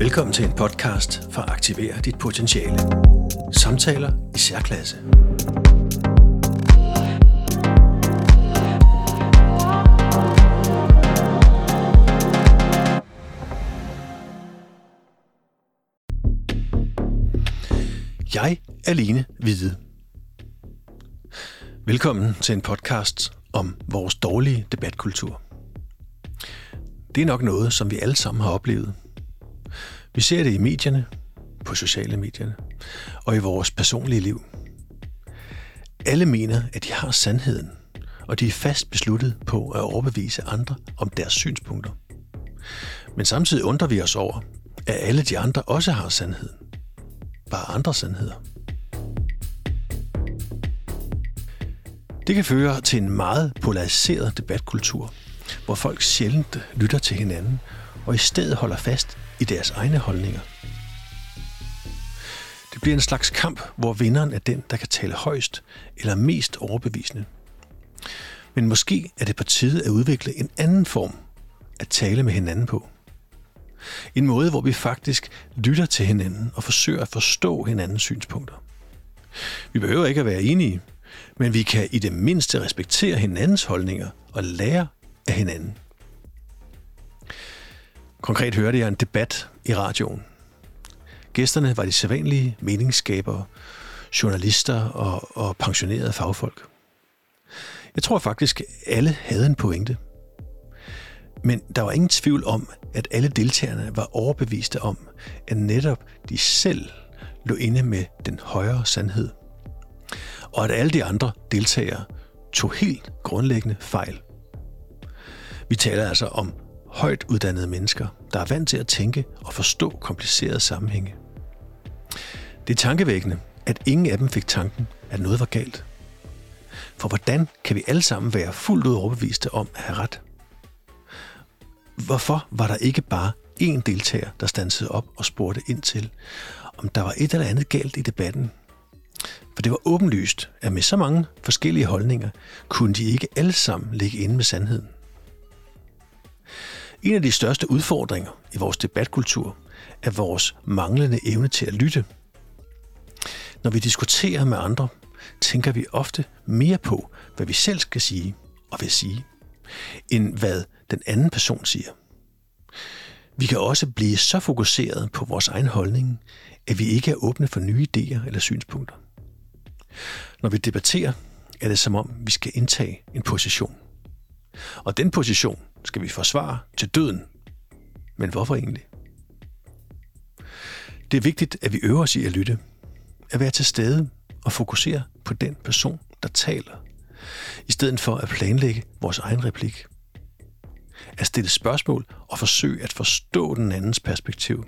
Velkommen til en podcast for at aktivere dit potentiale. Samtaler i særklasse. Jeg er Line Hvide. Velkommen til en podcast om vores dårlige debatkultur. Det er nok noget, som vi alle sammen har oplevet. Vi ser det i medierne, på sociale medierne og i vores personlige liv. Alle mener, at de har sandheden, og de er fast besluttet på at overbevise andre om deres synspunkter. Men samtidig undrer vi os over, at alle de andre også har sandheden. Bare andre sandheder. Det kan føre til en meget polariseret debatkultur, hvor folk sjældent lytter til hinanden og i stedet holder fast i deres egne holdninger. Det bliver en slags kamp, hvor vinderen er den, der kan tale højst eller mest overbevisende. Men måske er det på tide at udvikle en anden form at tale med hinanden på. En måde, hvor vi faktisk lytter til hinanden og forsøger at forstå hinandens synspunkter. Vi behøver ikke at være enige, men vi kan i det mindste respektere hinandens holdninger og lære af hinanden. Konkret hørte jeg en debat i radioen. Gæsterne var de sædvanlige meningsskabere, journalister og, og pensionerede fagfolk. Jeg tror faktisk, alle havde en pointe. Men der var ingen tvivl om, at alle deltagerne var overbeviste om, at netop de selv lå inde med den højere sandhed. Og at alle de andre deltagere tog helt grundlæggende fejl. Vi taler altså om højt uddannede mennesker, der er vant til at tænke og forstå komplicerede sammenhænge. Det er tankevækkende, at ingen af dem fik tanken, at noget var galt. For hvordan kan vi alle sammen være fuldt ud overbeviste om at have ret? Hvorfor var der ikke bare én deltager, der stansede op og spurgte ind til, om der var et eller andet galt i debatten? For det var åbenlyst, at med så mange forskellige holdninger, kunne de ikke alle sammen ligge inde med sandheden. En af de største udfordringer i vores debatkultur er vores manglende evne til at lytte. Når vi diskuterer med andre, tænker vi ofte mere på, hvad vi selv skal sige og vil sige, end hvad den anden person siger. Vi kan også blive så fokuseret på vores egen holdning, at vi ikke er åbne for nye idéer eller synspunkter. Når vi debatterer, er det som om, vi skal indtage en position. Og den position skal vi forsvare til døden. Men hvorfor egentlig? Det er vigtigt, at vi øver os i at lytte. At være til stede og fokusere på den person, der taler. I stedet for at planlægge vores egen replik. At stille spørgsmål og forsøge at forstå den andens perspektiv.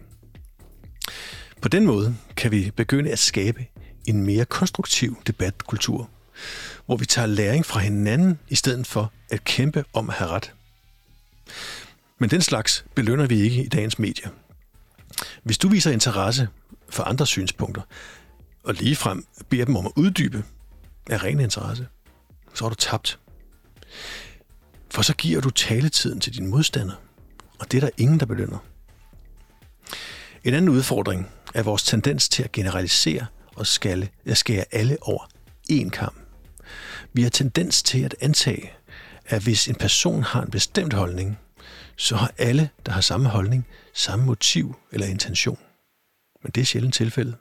På den måde kan vi begynde at skabe en mere konstruktiv debatkultur, hvor vi tager læring fra hinanden i stedet for at kæmpe om at have ret. Men den slags belønner vi ikke i dagens medier. Hvis du viser interesse for andre synspunkter, og ligefrem beder dem om at uddybe af ren interesse, så er du tabt. For så giver du taletiden til din modstander, og det er der ingen, der belønner. En anden udfordring er vores tendens til at generalisere og skalle, at skære alle over én kamp. Vi har tendens til at antage, at hvis en person har en bestemt holdning, så har alle, der har samme holdning, samme motiv eller intention. Men det er sjældent tilfældet.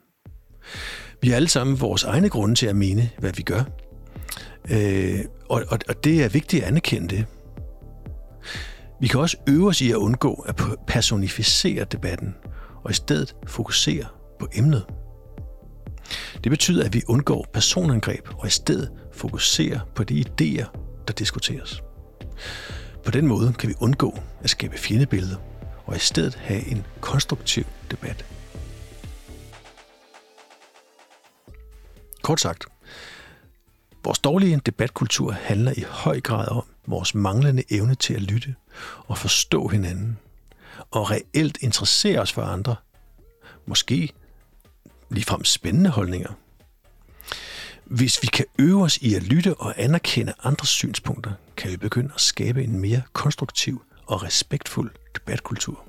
Vi har alle sammen vores egne grunde til at mene, hvad vi gør. Øh, og, og, og det er vigtigt at anerkende det. Vi kan også øve os i at undgå at personificere debatten, og i stedet fokusere på emnet. Det betyder, at vi undgår personangreb og i stedet fokuserer på de idéer, der diskuteres. På den måde kan vi undgå at skabe fjendebilleder og i stedet have en konstruktiv debat. Kort sagt, vores dårlige debatkultur handler i høj grad om vores manglende evne til at lytte og forstå hinanden, og reelt interessere os for andre, måske ligefrem spændende holdninger – hvis vi kan øve os i at lytte og anerkende andres synspunkter, kan vi begynde at skabe en mere konstruktiv og respektfuld debatkultur.